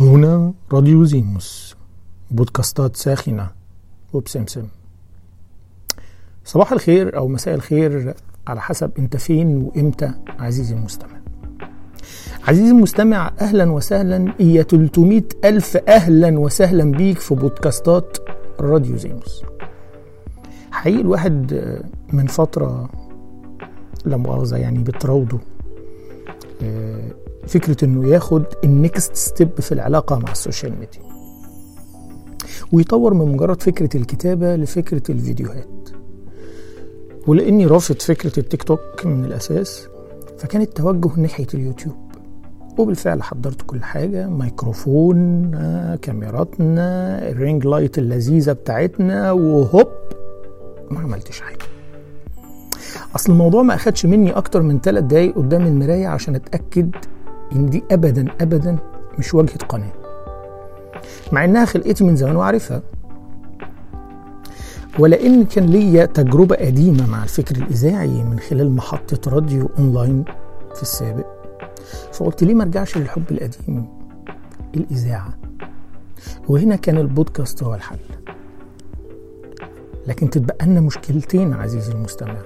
هنا راديو زيموس بودكاستات ساخنة. وبسمسم صباح الخير أو مساء الخير على حسب أنت فين وإمتى عزيزي المستمع. عزيزي المستمع أهلا وسهلا. يا 300 ألف أهلا وسهلا بيك في بودكاستات راديو زيموس حقيقي الواحد من فترة لا مؤاخذة يعني بتراوده. فكرة إنه ياخد ال next step في العلاقة مع ال social media. ويطور من مجرد فكرة الكتابة لفكرة الفيديوهات. ولأني رافض فكرة التيك توك من الأساس فكان التوجه ناحية اليوتيوب. وبالفعل حضرت كل حاجة ميكروفون كاميراتنا ال ring light اللذيذة بتاعتنا وهوب ما عملتش حاجة. أصل الموضوع ما أخدش مني أكتر من ثلاث دقايق قدام المراية عشان أتأكد ان دي ابدا ابدا مش واجهة قناة مع إنها خلقتي من زمان وعارفها. ولأن كان ليا تجربة قديمة مع الفكر الإذاعي من خلال محطة راديو أونلاين في السابق. فقلت ليه ما أرجعش للحب القديم الإذاعة؟ وهنا كان البودكاست هو الحل. لكن تتبقى لنا مشكلتين عزيزي المستمع.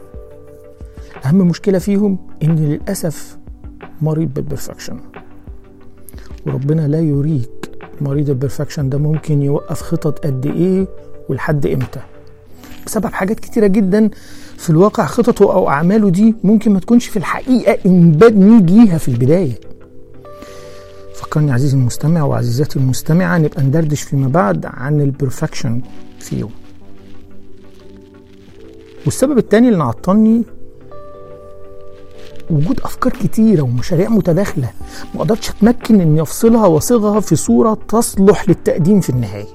أهم مشكلة فيهم إن للأسف مريض بال perfection وربنا لا يريك مريض ال perfection ده ممكن يوقف خطط قد إيه ولحد إمتى. بسبب حاجات كتيرة جدا في الواقع خططه أو أعماله دي ممكن ما تكونش في الحقيقة in bad need ليها في البداية. فكرني عزيزي المستمع وعزيزتي المستمعة نبقى ندردش فيما بعد عن ال perfection فيهم والسبب التاني اللي عطلني وجود أفكار كتيرة ومشاريع متداخلة ما قدرتش أتمكن اني افصلها واصيغها في صورة تصلح للتقديم في النهاية.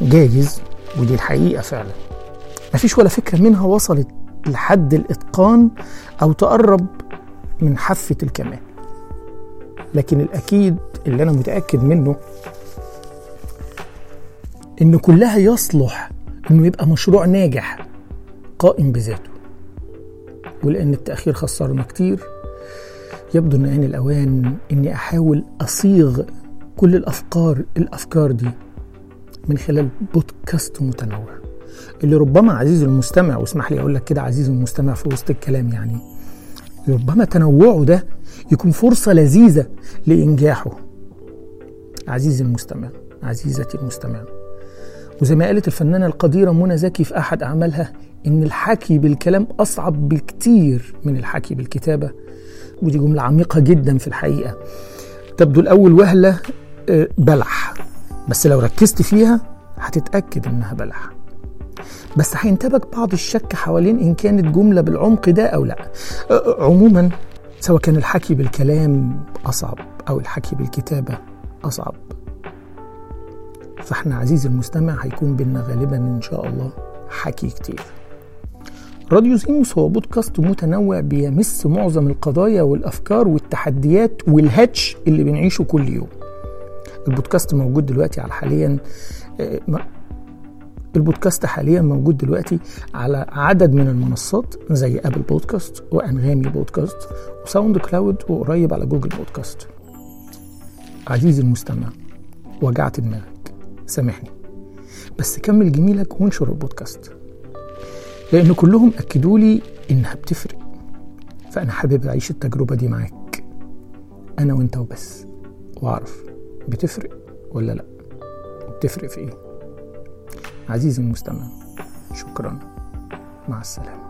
جايز ودي الحقيقة فعلا. مفيش ولا فكرة منها وصلت لحد الإتقان أو تقرب من حافة الكمال. لكن الأكيد اللي أنا متأكد منه إن كلها يصلح إنه يبقى مشروع ناجح قائم بذاته. ولأن التأخير خسرنا كتير. يبدو أن آن الأوان إني أحاول أصيغ كل الأفكار الأفكار دي من خلال بودكاست متنوع. اللي ربما عزيزي المستمع واسمح لي أقول لك كده عزيزي المستمع في وسط الكلام يعني ربما تنوعه ده يكون فرصة لذيذة لإنجاحه. عزيزي المستمع عزيزتي المستمع وزي ما قالت الفنانة القديرة منى زكي في أحد أعمالها إن الحكي بالكلام أصعب بكتير من الحكي بالكتابة. ودي جملة عميقة جدا في الحقيقة. تبدو الأول وهلة بلح. بس لو ركزت فيها هتتأكد إنها بلح. بس هينتابك بعض الشك حوالين إن كانت جملة بالعمق ده أو لأ. عموما سواء كان الحكي بالكلام أصعب أو الحكي بالكتابة أصعب. فإحنا عزيزي المستمع هيكون بينا غالبا إن شاء الله حكي كتير. راديو زيموس هو بودكاست متنوع بيمس معظم القضايا والأفكار والتحديات والهاتش اللي بنعيشه كل يوم. البودكاست موجود دلوقتي على حاليا البودكاست حاليا موجود دلوقتي على عدد من المنصات زي Apple Podcast وأنغامي بودكاست و SoundCloud وقريب على Google Podcast. عزيزي المستمع وجعت دماغك سامحني بس كمل جميلك وانشر البودكاست لأن كلهم أكدوا لي إنها بتفرق. فأنا حابب أعيش التجربة دي معاك. أنا وأنت وبس. وأعرف بتفرق ولا لأ. بتفرق في إيه. عزيزي المستمع شكرا. مع السلامة.